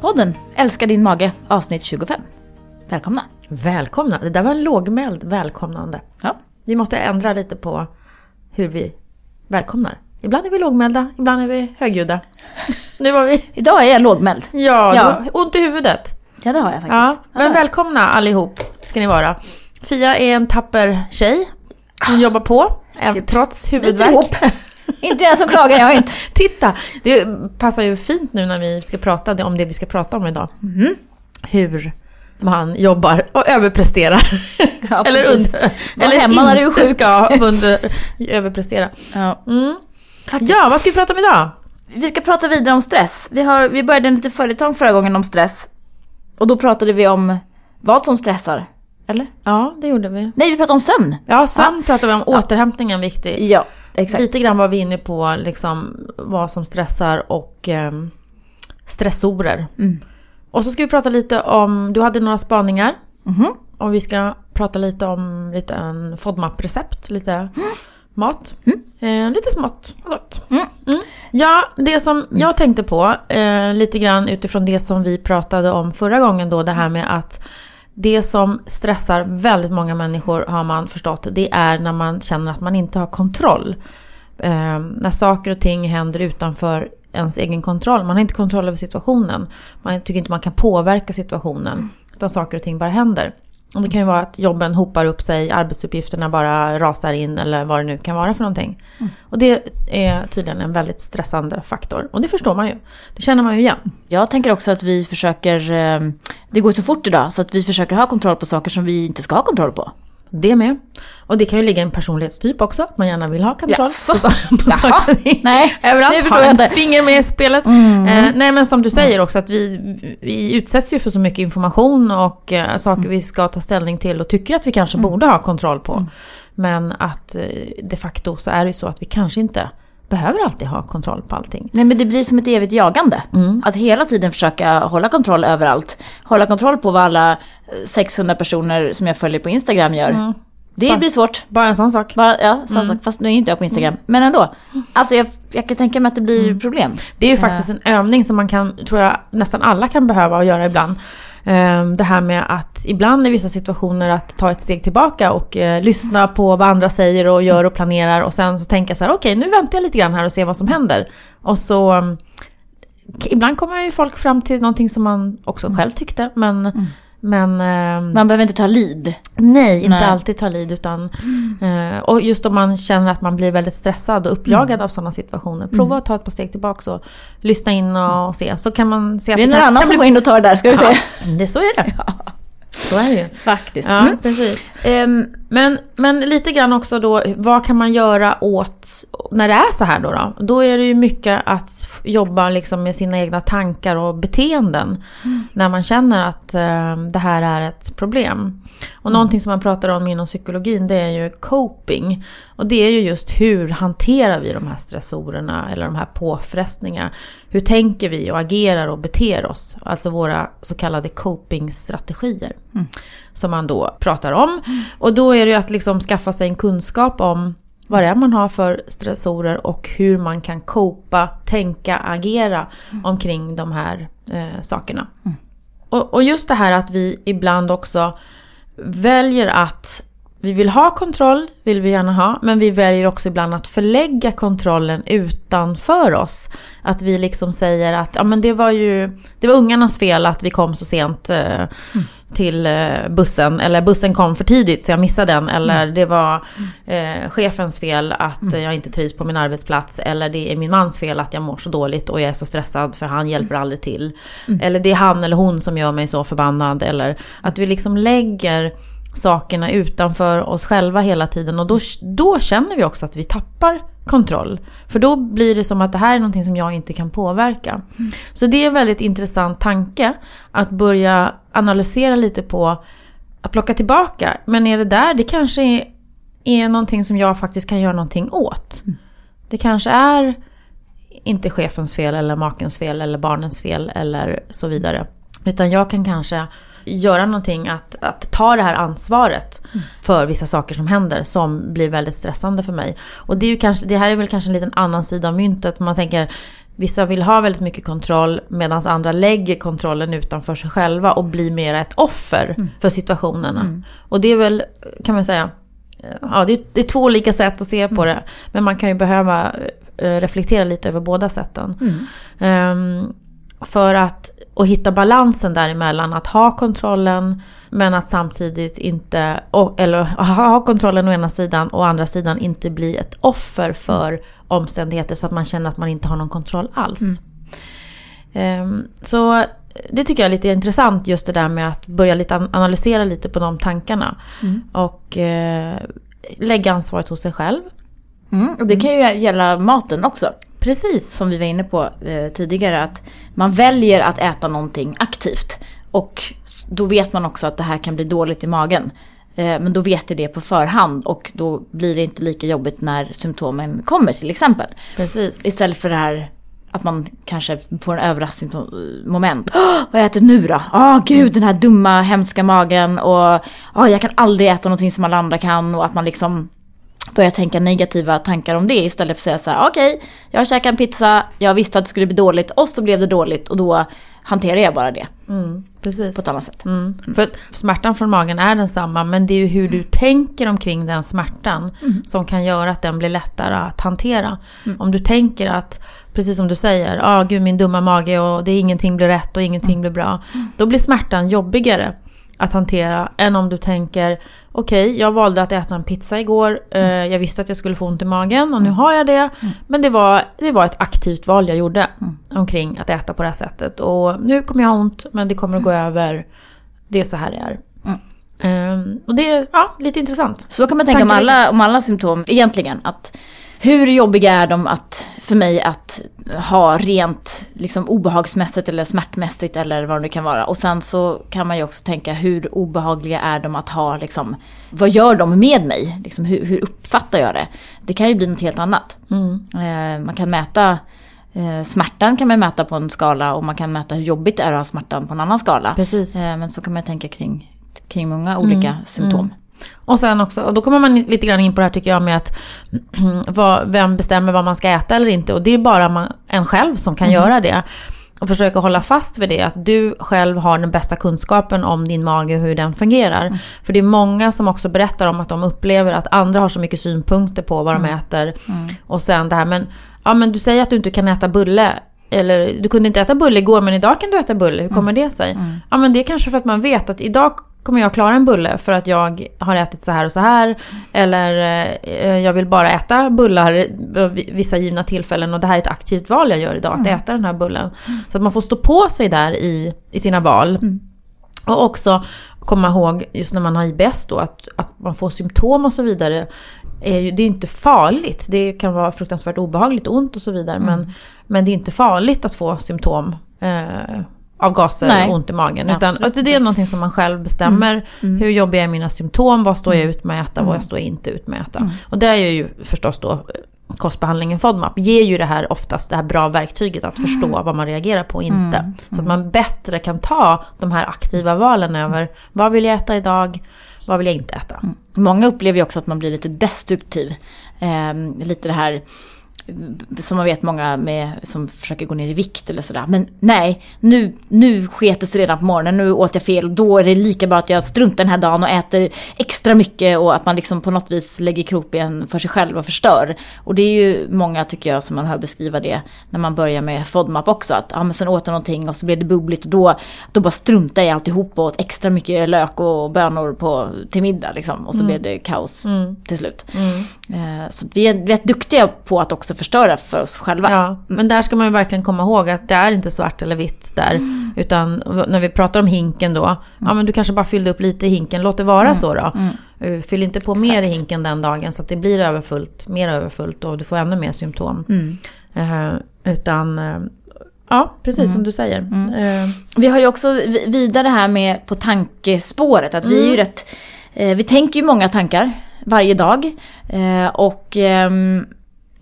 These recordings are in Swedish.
Podden Älska din mage avsnitt 25. Välkomna! Välkomna! Det där var en lågmäld välkomnande. Ja. Vi måste ändra lite på hur vi välkomnar. Ibland är vi lågmälda, ibland är vi högljudda. Nu var vi... Idag är jag lågmäld. Ja, Ja. Ont i huvudet. Ja, det har jag faktiskt. Ja, men välkomna allihop ska ni vara. Fia är en tapper tjej. Hon jobbar på, även trots huvudvärk. inte jag som klagar, jag inte. Titta! Det passar ju fint nu när vi ska prata om det vi ska prata om idag. Mhm. Hur man jobbar och överpresterar. Ja, eller under, eller hemma när du är sjuk. ska under, överprestera. Ja. Mm. Ja, vad ska vi prata om idag? Vi ska prata vidare om stress. Vi, har, vi började en liten följetong förra gången om stress. Och då pratade vi om vad som stressar. Eller? Ja, det gjorde vi. Nej, vi pratade om sömn. Ja, sömn pratar vi om. Återhämtningen viktig. Ja, exakt. Lite grann var vi inne på liksom, vad som stressar och ehm, stressorer. Mm. Och så ska vi prata lite om, du hade några spaningar. Mhm. Och vi ska prata lite om lite en FODMAP-recept, lite mat. Eh, lite smått och gott. Mm. Mm. Ja, det som jag tänkte på, eh, lite grann utifrån det som vi pratade om förra gången då, det här med att det som stressar väldigt många människor har man förstått, det är när man känner att man inte har kontroll. Eh, när saker och ting händer utanför ens egen kontroll. Man har inte kontroll över situationen. Man tycker inte man kan påverka situationen. Utan saker och ting bara händer. Och det kan ju vara att jobben hopar upp sig, arbetsuppgifterna bara rasar in eller vad det nu kan vara för någonting. Och det är tydligen en väldigt stressande faktor. Och det förstår man ju. Det känner man ju igen. Jag tänker också att vi försöker, eh, det går så fort idag, så att vi försöker ha kontroll på saker som vi inte ska ha kontroll på. Det med. Och det kan ju ligga en personlighetstyp också. Att man gärna vill ha kontroll Jaså? på, på Jaha. Nej, Överallt det förstår jag inte. finger med i spelet. Mm. Eh, nej men som du säger också att vi, vi utsätts ju för så mycket information och eh, saker Mm. vi ska ta ställning till och tycker att vi kanske borde ha kontroll på. Men att eh, de facto så är det ju så att vi kanske inte behöver alltid ha kontroll på allting. Nej men det blir som ett evigt jagande. Mm. Att hela tiden försöka hålla kontroll över allt. Hålla kontroll på vad alla eh, 600 personer som jag följer på Instagram gör. Mm. Det Bara- blir svårt. Bara en sån sak. Bara, ja, som Mm. sagt, fast nu är inte jag på Instagram. Men ändå. Alltså jag, jag kan tänka mig att det blir problem. Det är ju faktiskt en övning som man kan, tror jag, nästan alla kan behöva göra ibland. Ehm, det här med att ibland i vissa situationer att ta ett steg tillbaka och eh, lyssna på vad andra säger och gör och planerar och sen så tänka så här, okej nu väntar jag lite grann här och ser vad som händer. Och så mm, Ibland kommer ju folk fram till någonting som man också själv tyckte men mm. Men ehm, Man behöver inte ta lead. nej, inte Nej. alltid ta lid utan eh, Och just om man känner att man blir väldigt stressad och uppjagad av sådana situationer. Prova att ta ett par steg tillbaka och lyssna in och, och se. Så kan man se att Det är någon annan som går in och tar det där, ska du Ja, se. det, så är det. Så är det ju. Faktiskt. Ja, Mm. precis. Ehm, Men, men lite grann också då, vad kan man göra åt när det är så här då? Då, då är det ju mycket att jobba liksom med sina egna tankar och beteenden. När man känner att eh, det här är ett problem. Och någonting som man pratar om inom psykologin det är ju coping. Och det är ju just hur hanterar vi de här stressorerna eller de här påfrestningarna. Hur tänker vi och agerar och beter oss? Alltså våra så kallade copingstrategier. Som man då pratar om. Och då är det ju att liksom skaffa sig en kunskap om vad det är man har för stressorer och hur man kan copa, tänka, agera omkring de här eh, sakerna. Och, och just det här att vi ibland också väljer att vi vill ha kontroll, vill vi gärna ha, men vi väljer också ibland att förlägga kontrollen utanför oss. Att vi liksom säger att ja, men det var ju det var ungarnas fel att vi kom så sent eh, till eh, bussen. Eller bussen kom för tidigt så jag missade den. Eller det var eh, chefens fel att eh, jag inte trivs på min arbetsplats. Eller det är min mans fel att jag mår så dåligt och jag är så stressad för han hjälper aldrig till. Eller det är han eller hon som gör mig så förbannad. Eller att vi liksom lägger sakerna utanför oss själva hela tiden. Och då, då känner vi också att vi tappar kontroll. För då blir det som att det här är någonting som jag inte kan påverka. Så det är en väldigt intressant tanke att börja analysera lite på att plocka tillbaka. Men är det där, det kanske är, är någonting som jag faktiskt kan göra någonting åt. Det kanske är inte chefens fel eller makens fel eller barnens fel eller så vidare. Utan jag kan kanske göra någonting att, att ta det här ansvaret för vissa saker som händer som blir väldigt stressande för mig. Och det, är ju kanske, det här är väl kanske en liten annan sida av myntet. Man tänker Vissa vill ha väldigt mycket kontroll medan andra lägger kontrollen utanför sig själva och blir mer ett offer mm. för situationerna. Mm. Och det är väl, kan man säga, ja, det är, det är två olika sätt att se på mm. det. Men man kan ju behöva eh, reflektera lite över båda sätten. Um, för att och hitta balansen däremellan. Att ha kontrollen men att samtidigt inte, eller ha kontrollen å ena sidan och å andra sidan inte bli ett offer för omständigheter så att man känner att man inte har någon kontroll alls. Mm. Um, så det tycker jag är lite intressant just det där med att börja lite analysera lite på de tankarna. Mm. Och eh, lägga ansvaret hos sig själv. Mm, och det kan ju gälla maten också. Precis. Som vi var inne på eh, tidigare. Att man väljer att äta någonting aktivt. Och då vet man också att det här kan bli dåligt i magen. Eh, men då vet jag det på förhand och då blir det inte lika jobbigt när symptomen kommer till exempel. Precis. Istället för det här att man kanske får en överraskningsmoment. Oh, vad har jag ätit nu då? Åh oh, gud den här dumma hemska magen och oh, jag kan aldrig äta någonting som alla andra kan och att man liksom börjar tänka negativa tankar om det istället för att säga så här okej okay, jag har käkat en pizza, jag visste att det skulle bli dåligt och så blev det dåligt och då hanterar jag bara det. Mm, precis. På ett annat sätt. Mm. För smärtan från magen är densamma men det är ju hur du tänker omkring den smärtan mm. som kan göra att den blir lättare att hantera. Mm. Om du tänker att, precis som du säger, ah, gud min dumma mage och det är ingenting blir rätt och ingenting mm. blir bra. Då blir smärtan jobbigare att hantera än om du tänker okej, okay, jag valde att äta en pizza igår. Eh, mm. Jag visste att jag skulle få ont i magen och nu mm. har jag det. Mm. Men det var, det var ett aktivt val jag gjorde mm. omkring att äta på det här sättet. Och nu kommer jag ha ont men det kommer att gå över. Det är så här det är. Um, och det är ja, lite intressant. Så kan man tänka om alla, om alla symptom egentligen. Att hur jobbiga är de att, för mig att ha rent liksom, obehagsmässigt eller smärtmässigt eller vad det nu kan vara. Och sen så kan man ju också tänka hur obehagliga är de att ha, liksom, vad gör de med mig? Liksom, hur, hur uppfattar jag det? Det kan ju bli något helt annat. Mm. Eh, man kan mäta eh, Smärtan kan man mäta på en skala och man kan mäta hur jobbigt det är att ha smärtan på en annan skala. Precis. Eh, men så kan man tänka kring, kring många olika mm. symptom. Mm. Och sen också, och då kommer man lite grann in på det här tycker jag med att vad, vem bestämmer vad man ska äta eller inte. Och det är bara man, en själv som kan mm. göra det. Och försöka hålla fast vid det, att du själv har den bästa kunskapen om din mage och hur den fungerar. Mm. För det är många som också berättar om att de upplever att andra har så mycket synpunkter på vad de mm. äter. Mm. Och sen det här, men, ja, men du säger att du inte kan äta bulle. Eller du kunde inte äta bulle igår men idag kan du äta bulle. Hur kommer mm. det sig? Mm. Ja men det är kanske för att man vet att idag kommer jag klara en bulle för att jag har ätit så här och så här. Eller eh, jag vill bara äta bullar vissa givna tillfällen och det här är ett aktivt val jag gör idag, att mm. äta den här bullen. Så att man får stå på sig där i, i sina val. Mm. Och också komma ihåg, just när man har IBS då, att, att man får symptom och så vidare. Är ju, det är inte farligt. Det kan vara fruktansvärt obehagligt, ont och så vidare. Mm. Men, men det är inte farligt att få symptom. Eh, av gaser Nej. och ont i magen. Utan att det är någonting som man själv bestämmer. Mm. Mm. Hur jobbiga är mina symptom? Vad står jag mm. ut med att äta? Vad mm. står jag inte ut med att äta? Mm. Och det är ju förstås då eh, kostbehandlingen FODMAP ger ju det här oftast det här bra verktyget att förstå mm. vad man reagerar på och inte. Mm. Så att man bättre kan ta de här aktiva valen över vad vill jag äta idag, vad vill jag inte äta. Mm. Många upplever ju också att man blir lite destruktiv. Eh, lite det här som man vet många med, som försöker gå ner i vikt eller sådär. Men nej, nu, nu sket det redan på morgonen, nu åt jag fel. Då är det lika bra att jag struntar den här dagen och äter extra mycket och att man liksom på något vis lägger kroppen för sig själv och förstör. Och det är ju många tycker jag som man hör beskriva det när man börjar med FODMAP också. Att ja, men sen åt jag någonting och så blev det bubbligt och då, då bara struntar jag alltihop och åt extra mycket lök och bönor på, till middag liksom. Och så mm. blev det kaos mm. till slut. Mm. Eh, så vi är rätt duktiga på att också förstöra för oss själva. Ja, men där ska man ju verkligen komma ihåg att det är inte svart eller vitt där. Mm. Utan när vi pratar om hinken då, mm. ja men du kanske bara fyllde upp lite i hinken, låt det vara mm. så då. Mm. Uh, fyll inte på Exakt. mer i hinken den dagen så att det blir överfullt, mer överfullt och du får ännu mer symptom. Uh, utan uh, Ja, precis mm. som du säger. Mm. Uh. Vi har ju också vidare här med på tankespåret att mm. vi är ju rätt, eh, vi tänker ju många tankar varje dag. Eh, och eh,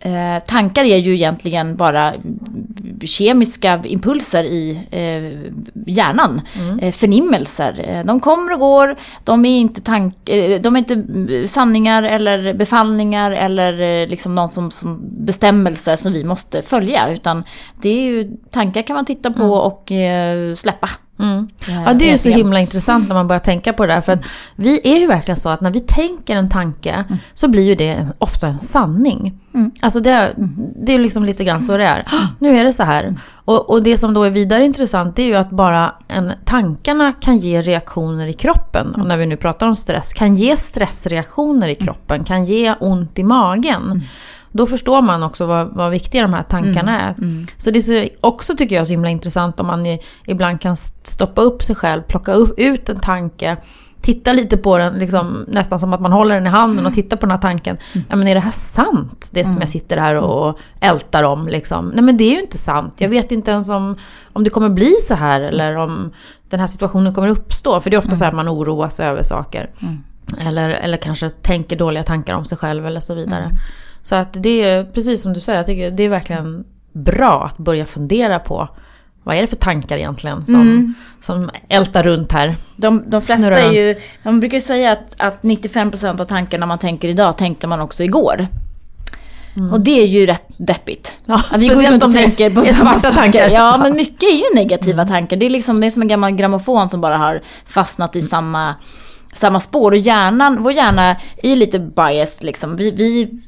Eh, tankar är ju egentligen bara kemiska impulser i eh, hjärnan. Eh, förnimmelser. Eh, de kommer och går, de är inte, tank, eh, de är inte sanningar eller befallningar eller liksom någon som, som bestämmelser som vi måste följa. Utan det är ju tankar kan man titta på och eh, släppa. Mm. Ja, det är ju så himla intressant när man börjar tänka på det där. För att vi är ju verkligen så att när vi tänker en tanke så blir ju det ofta en sanning. Mm. Alltså det, det är liksom lite grann så det är. Nu är det så här. Och, och det som då är vidare intressant det är ju att bara en, tankarna kan ge reaktioner i kroppen. Och när vi nu pratar om stress, kan ge stressreaktioner i kroppen, kan ge ont i magen. Då förstår man också vad, vad viktiga de här tankarna är. Så det är så, också tycker jag så himla intressant om man i, ibland kan stoppa upp sig själv, plocka upp, ut en tanke, titta lite på den, liksom, nästan som att man håller den i handen och tittar på den här tanken. Ja men är det här sant? Det som jag sitter här och ältar om liksom. Nej men det är ju inte sant. Jag vet inte ens om, om det kommer bli så här eller om den här situationen kommer uppstå. För det är ofta så här att man oroar sig över saker. Eller, eller kanske tänker dåliga tankar om sig själv eller så vidare. Så att det är precis som du säger, jag tycker det är verkligen bra att börja fundera på vad är det för tankar egentligen som, som ältar runt här. De, de flesta Snurrar är ju, man brukar säga att, att 95% av tankarna man tänker idag tänkte man också igår. Och det är ju rätt deppigt. Ja, att vi går runt och tänker på svarta tankar. tankar. Ja, men mycket är ju negativa tankar. Det är, liksom, det är som en gammal grammofon som bara har fastnat i samma, samma spår. Och hjärnan, vår hjärna är lite biased liksom. Vi, vi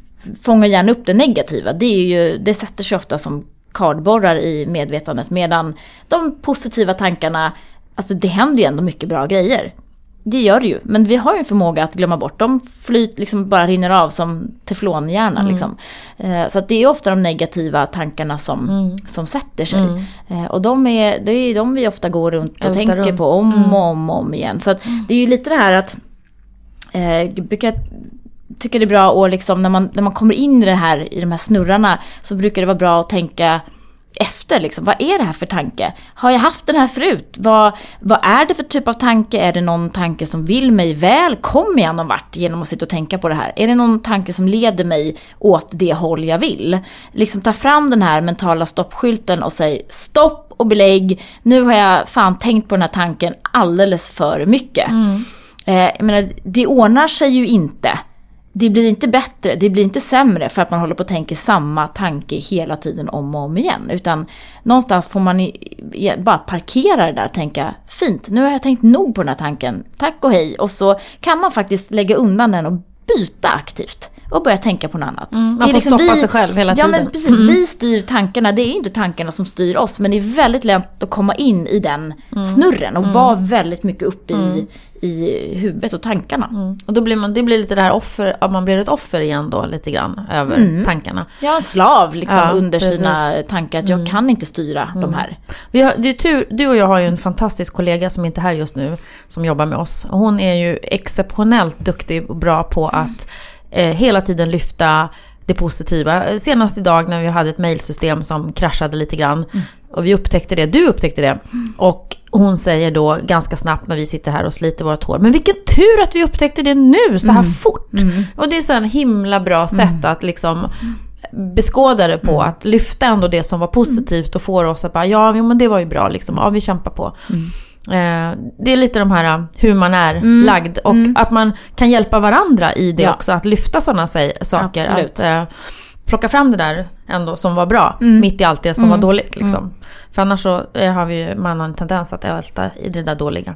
fångar gärna upp det negativa. Det, är ju, det sätter sig ofta som kardborrar i medvetandet. Medan de positiva tankarna, alltså det händer ju ändå mycket bra grejer. Det gör det ju, men vi har ju en förmåga att glömma bort. De flyt, liksom bara rinner av som teflonhjärna. Liksom. Eh, så att det är ofta de negativa tankarna som, som sätter sig. Eh, och de är, det är de vi ofta går runt och Ältar tänker runt. på om och om och om igen. Så att det är ju lite det här att eh, jag brukar tycka det är bra att liksom, när, man, när man kommer in i det här, i de här snurrarna så brukar det vara bra att tänka efter. Liksom, vad är det här för tanke? Har jag haft den här förut? Vad, vad är det för typ av tanke? Är det någon tanke som vill mig väl? Kommer jag någon vart genom att sitta och tänka på det här? Är det någon tanke som leder mig åt det håll jag vill? Liksom ta fram den här mentala stoppskylten och säg stopp och belägg. Nu har jag fan tänkt på den här tanken alldeles för mycket. Eh, jag menar, det ordnar sig ju inte. Det blir inte bättre, det blir inte sämre för att man håller på att tänka samma tanke hela tiden om och om igen. Utan någonstans får man i, i, bara parkera det där och tänka fint, nu har jag tänkt nog på den här tanken, tack och hej. Och så kan man faktiskt lägga undan den och byta aktivt. Och börja tänka på något annat. man Det är får stoppa sig själv hela ja, tiden. men precis. Vi styr tankarna. Det är inte tankarna som styr oss. Men det är väldigt lätt att komma in i den snurren och vara väldigt mycket uppe i, i huvudet och tankarna. Och då blir man, det blir lite det här offer, att man blir ett offer igen då lite grann över tankarna. Är en slav liksom Ja, under precis. sina tankar. Att jag kan inte styra de här. Vi har, det är tur, du och jag har ju en fantastisk kollega som inte är här just nu, som jobbar med oss. Hon är ju exceptionellt duktig och bra på att eh, hela tiden lyfta det positiva. Senast idag när vi hade ett mejlsystem som kraschade lite grann. Och vi upptäckte det, du upptäckte det. Och hon säger då ganska snabbt när vi sitter här och sliter vårt hår. Men vilken tur att vi upptäckte det nu, så här fort. Och det är så en himla bra sätt att liksom beskåda det på. Att lyfta ändå det som var positivt och få oss att bara, ja men det var ju bra liksom. Ja vi kämpar på. Eh, det är lite de här uh, hur man är lagd och att man kan hjälpa varandra i det Ja. också. Att lyfta sådana saker. Absolut. Att eh, plocka fram det där ändå som var bra mitt i allt det som var dåligt. Liksom. För annars så eh, har vi ju, man har en tendens att älta i det där dåliga.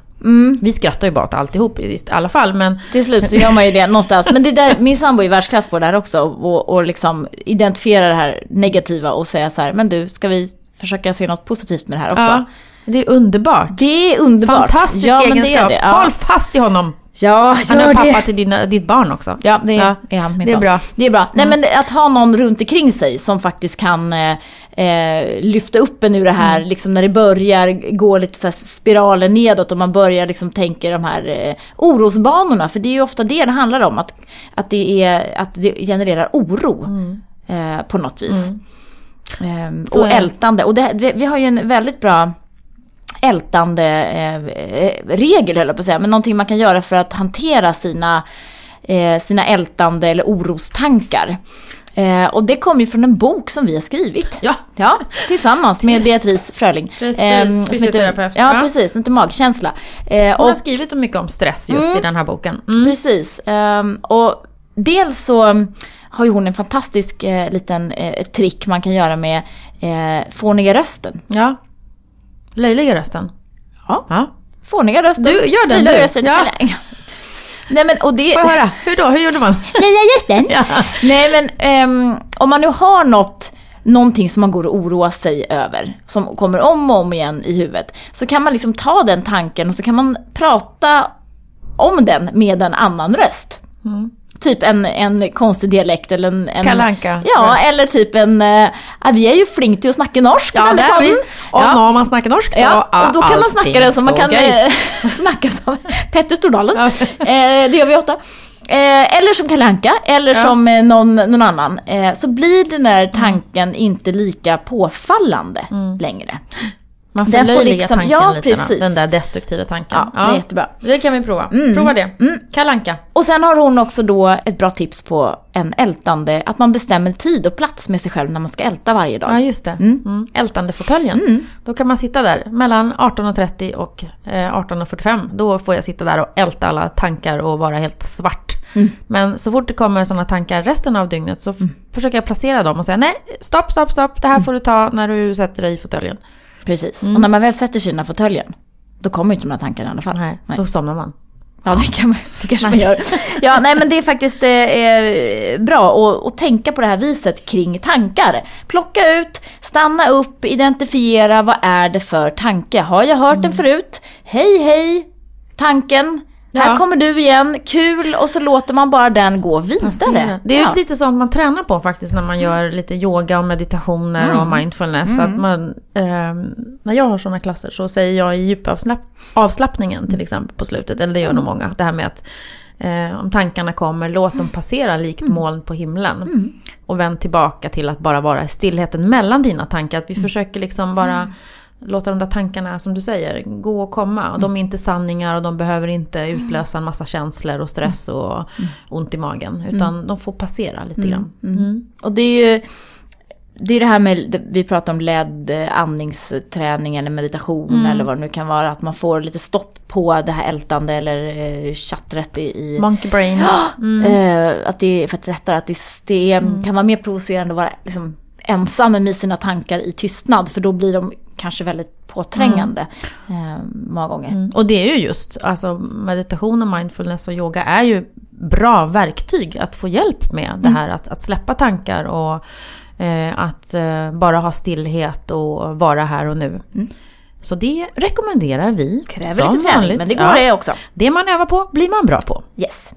Vi skrattar ju bara åt alltihop i alla fall men Till slut så gör man ju det någonstans. Men det där, min sambo är världsklass på det här också. Och, och liksom identifiera det här negativa och säga så här, men du, ska vi försöka se något positivt med det här också? ja, det är underbart. Det är underbart. Fantastisk ja, egenskap. Det är det. Ja. Håll fast i honom. Ja, Han är gör pappa det. till dina, ditt barn också. Ja, det Ja, är han det är bra. Det är bra. Nej, men att ha någon runt omkring sig som faktiskt kan eh, eh, lyfta upp en ur det här, liksom när det börjar gå lite så här spiraler nedåt och man börjar liksom tänka de här eh, orosbanorna. För det är ju ofta det det handlar om, att, att, det, är, att det genererar oro eh, på något vis. Ehm, Så och ältande. Och det, vi har ju en väldigt bra ältande eh, eh, regel höll jag på att säga, men någonting man kan göra för att hantera sina eh, sina ältande eller orostankar. Eh, och det kom ju från en bok som vi har skrivit. Ja. Ja, tillsammans med Beatrice Fröling. Precis, som heter- fysioterapeut. Ja, Ja. precis. Heter Magkänsla. Eh, Hon har skrivit mycket om stress just i den här boken. Mm. Precis. ehm, och dels så har ju hon en fantastisk eh, liten eh, trick man kan göra med eh, fåniga rösten. Ja. Löjliga rösten. Ja. Ja. Fåniga rösten. Du, gör den Löjliga du. rösten. Ja. Nej men och det... Får jag höra? Hur då? Hur gjorde man? Löjliga rösten. Ja. Nej men ehm, om man nu har något, någonting som man går och oroar sig över, som kommer om och om igen i huvudet, så kan man liksom ta den tanken och så kan man prata om den med en annan röst. Typ en, en konstig dialekt eller en... en Kalle Anka Ja, röst. eller typ en... Ja, vi är ju flink till att snacka norsk Ja, det är vi. Och Ja. när man snackar norsk så Ja, är och då kan man snacka det som man kan eh, snacka som Petter Stordalen. Ja. Eh, det gör vi ofta. Eh, eller som Kalle Anka, eller Ja. som eh, någon, någon annan. Eh, så blir den där tanken inte lika påfallande längre. Man förlöjligar liksom- tanken ja, lite. då. precis. Den där destruktiva tanken. Ja, det är jättebra. Det kan vi prova. Prova det. Kalle Anka. Och sen har hon också då ett bra tips på en ältande, att man bestämmer tid och plats med sig själv när man ska älta varje dag. Ja, just det. Mm. Ältandefåtöljen. Då kan man sitta där mellan 18.30 och eh, 18.45. Då får jag sitta där och älta alla tankar och vara helt svart. Men så fort det kommer sådana tankar resten av dygnet så f- försöker jag placera dem och säga nej, stopp, stopp, stopp. Det här får du ta när du sätter dig i fåtöljen. Precis. Och när man väl sätter sig i den här fåtöljen, då kommer inte de här tankarna i alla fall. Nej, då somnar man. Ja, det, kan man, det kanske man gör. Ja, nej men det är faktiskt eh, eh, bra att, att tänka på det här viset kring tankar. Plocka ut, stanna upp, identifiera vad är det för tanke. Har jag hört den förut? Hej hej, tanken. Här Ja. kommer du igen, kul. Och så låter man bara den gå vidare. Det är ju ja. lite sånt man tränar på faktiskt när man gör lite yoga och meditationer Mm. och mindfulness. Att man, ehm, när jag har sådana klasser så säger jag i djupavslappningen till exempel på slutet, eller det gör nog många, det här med att eh, om tankarna kommer, låt dem passera likt moln på himlen. Och vänd tillbaka till att bara vara i stillheten mellan dina tankar. Att vi försöker liksom bara låta de där tankarna, som du säger, gå och komma. Och de är inte sanningar och de behöver inte utlösa en massa känslor och stress och ont i magen. Utan de får passera lite grann. Mm. Och det är ju det är det här med, vi pratar om ledd eh, andningsträning eller meditation Mm. eller vad det nu kan vara. Att man får lite stopp på det här ältande eller eh, chattret i, Monkey brain. Eh, att det är för att rättare att det, det Mm. kan vara mer provocerande att vara liksom, ensam med sina tankar i tystnad. För då blir de kanske väldigt påträngande eh, många gånger. Mm. Och det är ju just, alltså meditation och mindfulness och yoga är ju bra verktyg att få hjälp med det Mm. här att, att släppa tankar och eh, att eh, bara ha stillhet och vara här och nu. Så det rekommenderar vi. Mm. Kräver som lite träning, vanligt. men det går Ja. det också. Det man övar på blir man bra på. Yes.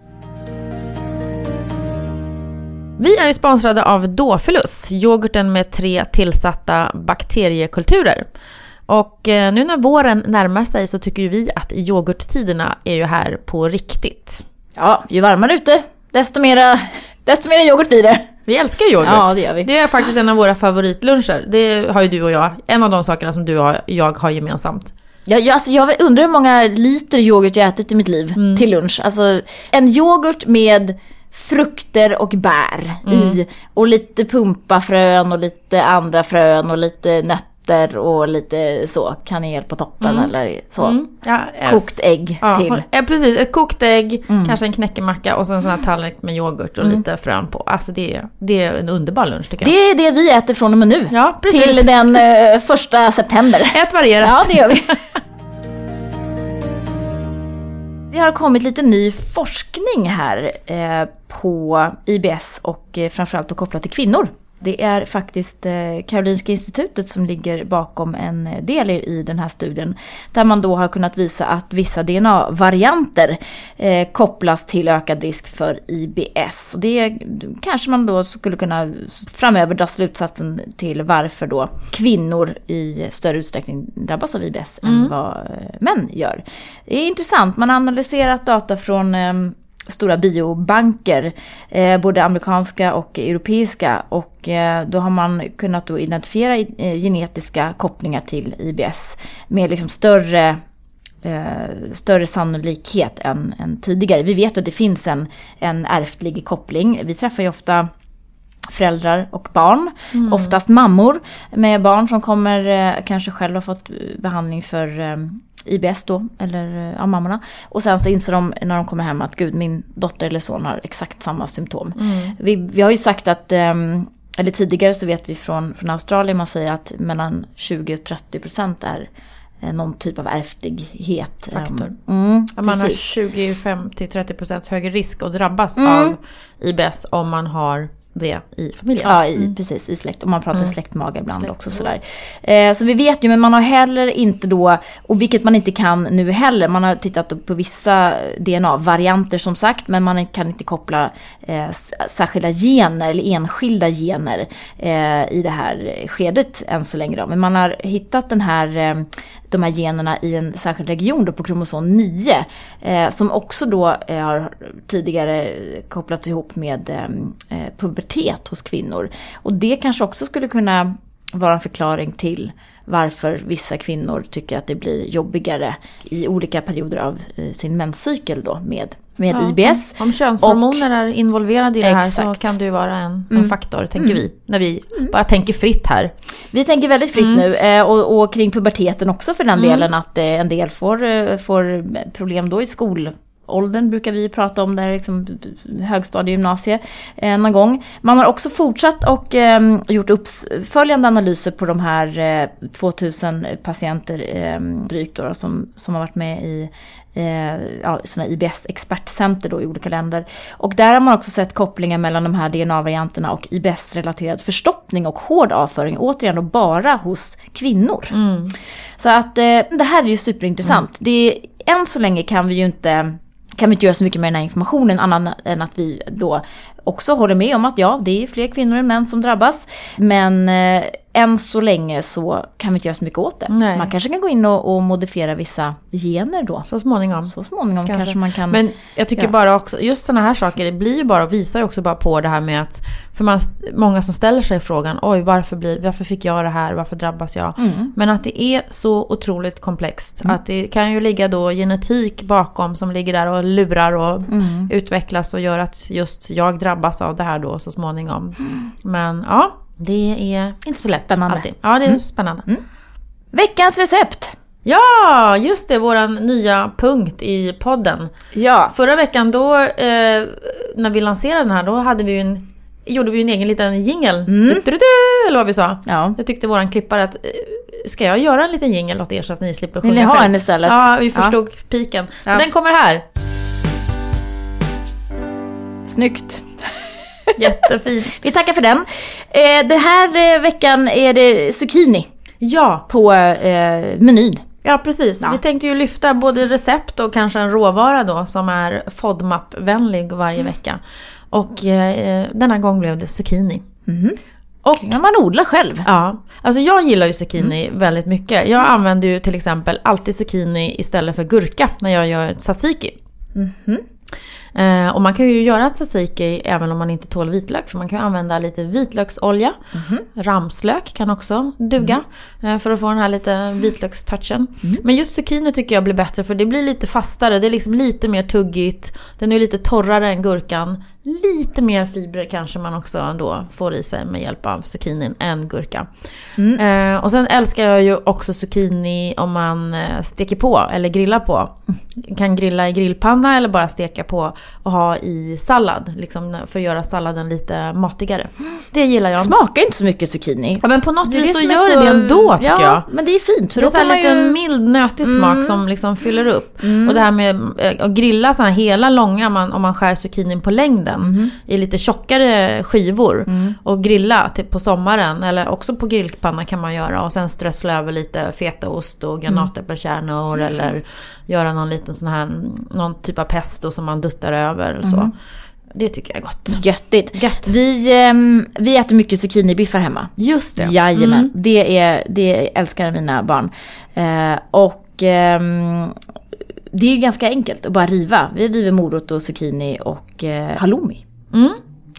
Vi är ju sponsrade av Dofilus, yoghurten med tre tillsatta bakteriekulturer. Och eh, nu när våren närmar sig så tycker ju vi att yoghurttiderna är ju här på riktigt. Ja, ju varmare ute, desto mera, desto mera yoghurt blir det. Vi älskar yoghurt. Ja, det gör vi. Det är faktiskt en av våra favoritluncher. Det har ju du och jag. En av de sakerna som du och jag har gemensamt. Jag, jag, alltså, jag undrar hur många liter yoghurt jag ätit i mitt liv Mm. till lunch. Alltså en yoghurt med frukter och bär Mm. i. Och lite pumpafrön och lite andra frön och lite nötter och lite så. Kanel på toppen eller så. Mm. Ja, Kokt ägg Ja, till. Mm. ja, precis. Ett kokt ägg, kanske en knäckemacka och sen en sån här tallrik med yoghurt och lite frön på. Alltså det, är- det är en underbar lunch tycker jag. Det är det vi äter från och med nu. Ja, precis. till den eh, första september. Ät varierat. Ja, det gör vi. Det har kommit lite ny forskning här eh, på IBS och eh, framförallt då kopplat till kvinnor. Det är faktiskt eh, Karolinska institutet som ligger bakom en del i, den här studien. Där man då har kunnat visa att vissa DNA-varianter eh, kopplas till ökad risk för IBS. Och det kanske man då skulle kunna framöver dra slutsatsen till varför då kvinnor i större utsträckning drabbas av IBS än vad eh, män gör. Det är intressant, man har analyserat data från eh, stora biobanker, eh, både amerikanska och europeiska. Och eh, då har man kunnat identifiera eh, genetiska kopplingar till IBS med liksom större eh, större sannolikhet än, än tidigare. Vi vet att det finns en, en ärftlig koppling. Vi träffar ju ofta föräldrar och barn. Mm. Oftast mammor med barn som kommer, eh, kanske själva fått behandling för eh, IBS då, eller ja, mammorna. Och sen så inser de när de kommer hem att gud, min dotter eller son har exakt samma symptom. Mm. Vi, vi har ju sagt att um, eller tidigare så vet vi från, från Australien, man säger att mellan 20 och 30 procent är eh, någon typ av ärftlighet. Faktor. Mm, man har 25 till 30 procent högre risk att drabbas mm. av IBS om man har det i familjen. Ja, i, mm. precis. I släkt. Och man pratar mm. släktmage ibland Släkt. också. Sådär. Eh, så vi vet ju, men man har heller inte då, och vilket man inte kan nu heller, man har tittat på vissa DNA-varianter som sagt, men man kan inte koppla eh, särskilda gener eller enskilda gener eh, i det här skedet än så länge. Då. Men man har hittat den här eh, de här generna i en särskild region då på kromosom 9. Eh, som också då eh, har tidigare kopplats ihop med eh, eh, pubertet hos kvinnor. Och det kanske också skulle kunna vara en förklaring till varför vissa kvinnor tycker att det blir jobbigare i olika perioder av eh, sin menscykel då med, med ja, IBS. Om könshormoner och, är involverade i det här exakt. så kan det ju vara en, en mm. faktor, tänker mm. vi. När vi mm. bara tänker fritt här. Vi tänker väldigt fritt mm. nu eh, och, och, kring puberteten också för den mm. delen att eh, en del får, får problem då i skol åldern brukar vi prata om, där liksom högstadie, gymnasie eh, någon gång. Man har också fortsatt och eh, gjort uppföljande analyser på de här eh, 2000 patienter eh, drygt då, som, som har varit med i eh, ja, såna IBS-expertcenter då i olika länder. Och där har man också sett kopplingar mellan de här DNA-varianterna och IBS-relaterad förstoppning och hård avföring, återigen då bara hos kvinnor. Mm. Så att eh, det här är ju superintressant. Mm. Det, än så länge kan vi ju inte kan vi inte göra så mycket med den här informationen annat än att vi då också håller med om att ja, det är fler kvinnor än män som drabbas. Men eh, än så länge så kan vi inte göra så mycket åt det. Nej. Man kanske kan gå in och, och, modifiera vissa gener då. Så småningom. Så småningom kanske, kanske man kan. Men jag tycker ja. bara också, just sådana här saker, det blir ju bara, visar ju också bara på det här med att, för man, många som ställer sig frågan, oj varför, blir, varför fick jag det här, varför drabbas jag? Mm. Men att det är så otroligt komplext. Mm. Att det kan ju ligga då genetik bakom som ligger där och lurar och mm. utvecklas och gör att just jag drabbas av det här då så småningom. Mm. Men ja, det är inte så lätt spännande. alltid. Ja, det är mm. spännande. Mm. Veckans recept! Ja, just det, våran nya punkt i podden. Ja. Förra veckan då, eh, när vi lanserade den här, då hade vi en, gjorde vi en egen liten jingel. Mm. Eller vad vi sa. Ja. Jag tyckte våran klippare att, eh, ska jag göra en liten jingel åt er så att ni slipper sjunga Vill ni ha en istället? Ja, vi förstod ja. piken. Så ja. den kommer här. Snyggt. Jättefin. Vi tackar för den. Eh, den här eh, veckan är det zucchini. Ja. På eh, menyn. Ja precis. Ja. Vi tänkte ju lyfta både recept och kanske en råvara då som är FODMAP-vänlig varje mm. vecka. Och eh, denna gång blev det zucchini. Mm. Och kan man odla själv. Ja. Alltså jag gillar ju zucchini mm. väldigt mycket. Jag använder ju till exempel alltid zucchini istället för gurka när jag gör tzatziki. Mm. Eh, och man kan ju göra tzatziki även om man inte tål vitlök. För man kan använda lite vitlöksolja. Mm -hmm. Ramslök kan också duga. Mm. Eh, för att få den här lite vitlökstouchen. Mm. Men just zucchini tycker jag blir bättre för det blir lite fastare. Det är liksom lite mer tuggigt. Den är lite torrare än gurkan. Lite mer fibrer kanske man också då får i sig med hjälp av zucchinin än gurka. Mm. Eh, och sen älskar jag ju också zucchini om man eh, steker på eller grillar på. Mm. Kan grilla i grillpanna eller bara steka på och ha i sallad. Liksom för att göra salladen lite matigare. Det gillar jag. Smakar inte så mycket zucchini. Ja, men på något vis så gör så... det ändå tycker ja, jag. men det är fint. För det är en liten ju... mild nötig smak mm. som liksom fyller upp. Mm. Och det här med eh, att grilla så här hela långa man, om man skär zucchinin på längden. Mm. I lite tjockare skivor. Mm. Och grilla typ på sommaren. Eller också på grillpanna kan man göra. Och sen strössla över lite fetaost och granatäppelkärnor. Eller göra någon liten sån här, någon typ av pesto som man duttar över. Och så. Mm. Det tycker jag är gott. Göttigt. Gött. Vi, eh, vi äter mycket zucchinibiffar hemma. Just det. Jajamän. Mm. Det, är, det älskar mina barn. Eh, och eh, det är ju ganska enkelt att bara riva. Vi river morot och zucchini och eh, halloumi. Mm.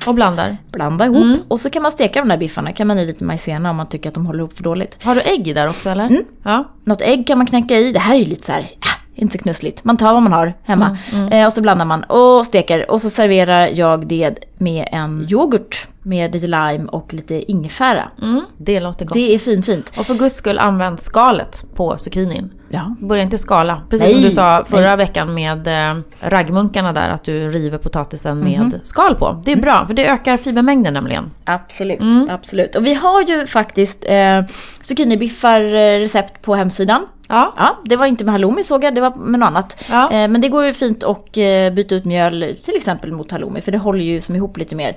Och blandar? Blanda ihop. Mm. Och så kan man steka de där biffarna. kan man i lite majsena om man tycker att de håller ihop för dåligt. Har du ägg i där också eller? Mm. Ja. Något ägg kan man knäcka i. Det här är ju lite så här, inte så knussligt. Man tar vad man har hemma. Mm, Eh, och så blandar man och steker. Och så serverar jag det med en yoghurt med lite lime och lite ingefära. Mm, det låter gott. Det är fin, fint. Och för guds skull använd skalet på zucchinin. Ja. Börja inte skala. Precis Nej, som du sa förra nej. veckan med eh, raggmunkarna där, att du river potatisen med Mhm. skal på. Det är bra, för det ökar fibermängden nämligen. Absolut, absolut. Och vi har ju faktiskt eh, zucchinibiffar eh, recept på hemsidan. Ja. Ja, det var inte med halloumi såg jag, det var med något annat. Ja. Eh, men det går ju fint att eh, byta ut mjöl till exempel mot halloumi för det håller ju som ihop lite mer.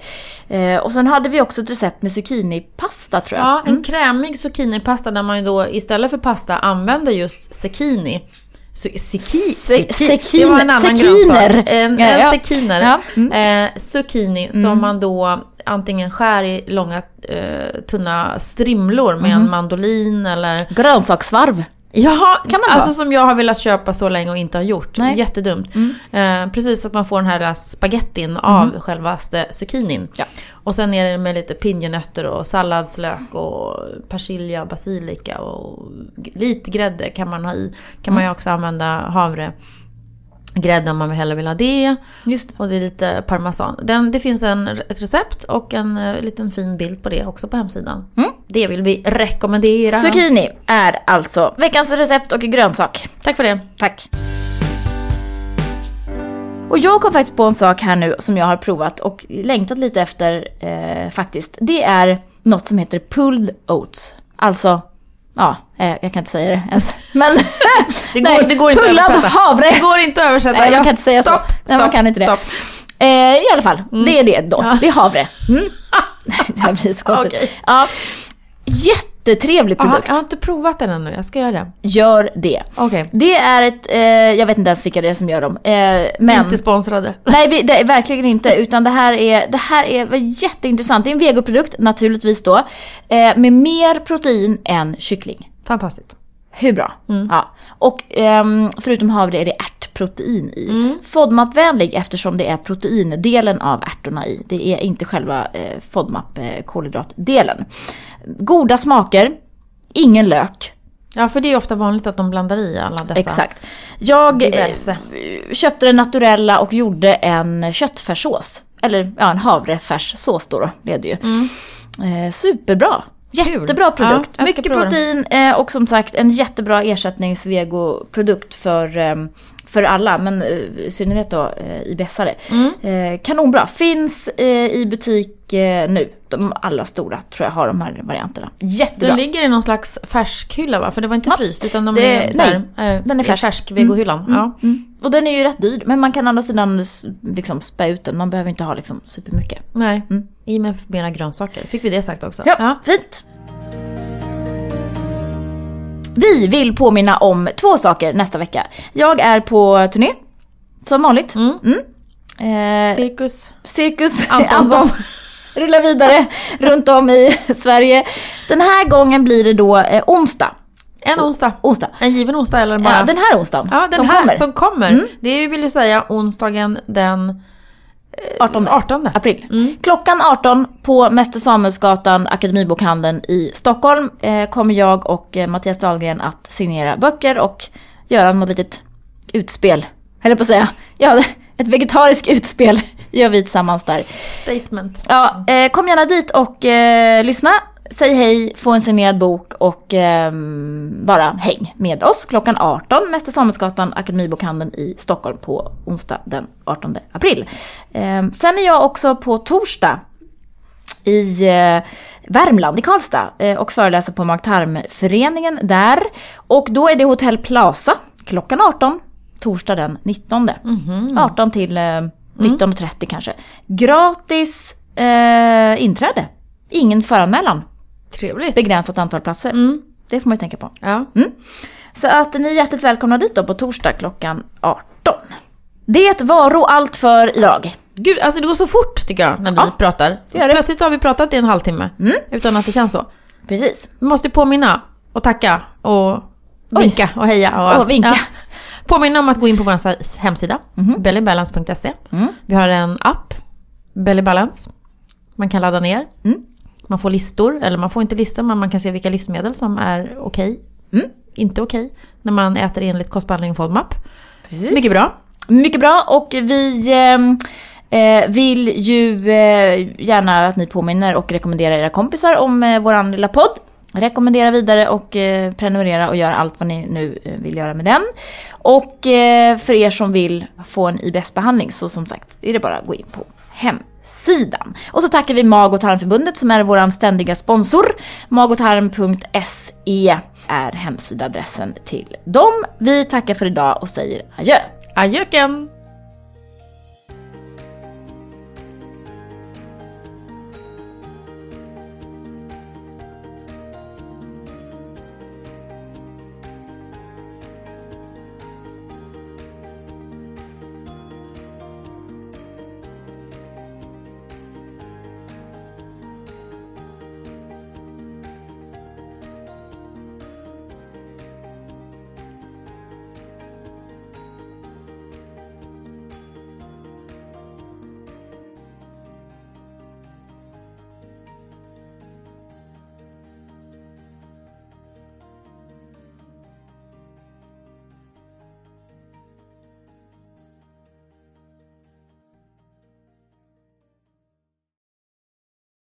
Eh, och sen hade vi också ett recept med zucchinipasta tror jag. Ja, en krämig zucchinipasta där man ju då istället för pasta använder just zucchini. Seki, Se- seki, det var en annan sekiner. grönsak. En, Ja, ja. sekiner. Ja, mm. Eh, zucchini som man då antingen skär i långa eh, tunna strimlor med Mhm. en mandolin eller... Grönsaksvarv. Ja, Kan man alltså som jag har velat köpa så länge och inte har gjort. Nej. Mm. Jättedumt. Eh, precis att man får den här spagettin av Mhm. självaste zucchinin. Ja. Och sen är det med lite pinjenötter och salladslök och persilja, basilika och lite grädde kan man ha i. Kan man ju också använda havregrädde om man hellre vill ha det. Just Och det är lite parmesan. Den, det finns en, ett recept och en eh, liten fin bild på det också på hemsidan. Det vill vi rekommendera. Zucchini är alltså veckans recept och grönsak. Tack för det. Tack. Och jag kom faktiskt på en sak här nu som jag har provat och längtat lite efter eh, faktiskt. Det är något som heter pulled oats. Alltså, ja, eh, jag kan inte säga det ens. Men Det går, det går inte pullad översätta. havre. Det går inte att översätta. Nej, man Ja, kan inte säga stopp, så. Nej, man stopp, kan inte det. stopp. Eh, I alla fall, det är det då. Det är havre. Mm. det här blir så konstigt. Okej. Ja. Jättetrevlig Aha, produkt. jag har inte provat den ännu, jag ska göra det. Gör det. Okej. Det är ett, eh, jag vet inte ens vilka det är som gör dem. Eh, men... Inte sponsrade. Nej, vi, det är verkligen inte. Utan det här är, det här är jätteintressant. Det är en vegoprodukt, naturligtvis då. Eh, med mer protein än kyckling. Fantastiskt. Hur bra? Ja. Och ehm, förutom havre är det ärtprotein i. Mm. FODMAP-vänlig eftersom det är proteindelen av ärtorna i. Det är inte själva eh, FODMAP, eh, kolhydratdelen. Goda smaker, ingen lök. Ja, för det är ofta vanligt att de blandar i alla dessa. Exakt. Jag eh, Diverse. köpte den naturella och gjorde en köttfärssås. Eller ja, en havrefärssås då, då blev det ju. Eh, superbra. Jättebra Ja, produkt. ska Mycket protein eh, och som sagt en jättebra ersättningsvegoprodukt för, eh, för alla. Men eh, i synnerhet då eh, IBS-are. Mm. Kanonbra. Finns i butik nu. De alla stora tror jag har de här varianterna. Jättebra. Den ligger i någon slags färskhylla va? För det var inte Ja, fryst utan de det- är så här, nej, eh, den är färsk. färsk vegohyllan. Ja. Mm. Och den är ju rätt dyr, men man kan å andra sidan liksom spä ut den. Man behöver inte ha liksom supermycket. Nej, Mm. i med mera grönsaker. Fick vi det sagt också? Ja, fint. Vi vill påminna om två saker nästa vecka. Jag är på turné, som vanligt. Mm. Eh, Cirkus. Cirkus Antonsson. Anton rullar vidare runt om i Sverige. Den här gången blir det då eh, onsdag. En onsdag. Onsdag. En given onsdag eller bara? Ja, den här onsdagen Ja, den som här kommer. som kommer. Det vill ju säga onsdagen den 18. 18. april. Mm. Klockan 18 på Mäster Samuelsgatan, Akademibokhandeln i Stockholm eh, kommer jag och eh, Mattias Dahlgren att signera böcker och göra något litet utspel. Höll på att säga. Ja, ett vegetariskt utspel gör vi tillsammans där. Statement. Ja, eh, kom gärna dit och eh, lyssna. Säg hej, få en signerad bok och ehm, bara häng med oss klockan 18, Mäster Samuelsgatan, Akademibokhandeln i Stockholm på onsdag den 18 april. Ehm, sen är jag också på torsdag i eh, Värmland, i Karlstad eh, och föreläser på Mag-Tarmföreningen där. Och då är det Hotell Plaza klockan 18, torsdag den 19. 18 till eh, 19.30 kanske. Gratis eh, inträde. Ingen föranmälan. Trevligt. Begränsat antal platser. Mm. Det får man ju tänka på. Ja. Så att ni är hjärtligt välkomna dit då på torsdag klockan 18. Det var allt för idag. Gud, alltså det går så fort tycker jag när vi Ja, pratar. Plötsligt har vi pratat i en halvtimme. Utan att det känns så. Precis. Vi måste påminna och tacka och vinka och heja. Och, allt. vinka. Påminna om att gå in på vår hemsida, bellybalance.se. Vi har en app, Belly Balance. Man kan ladda ner. Mm. Man får listor, eller man får inte listor men man kan se vilka livsmedel som är okej inte okej när man äter enligt kostbehandling FODMAP. Precis. Mycket bra. Mycket bra och vi ehm, eh, vill ju eh, gärna att ni påminner och rekommenderar era kompisar om eh, våran lilla podd. Rekommendera vidare och eh, prenumerera och gör allt vad ni nu eh, vill göra med den. Och eh, för er som vill få en IBS-behandling så som sagt är det bara att gå in på hemsidan. Och så tackar vi Mag och tarmförbundet som är vår ständiga sponsor. magotarm.se är hemsidaadressen till dem. Vi tackar för idag och säger adjö. Adjöken!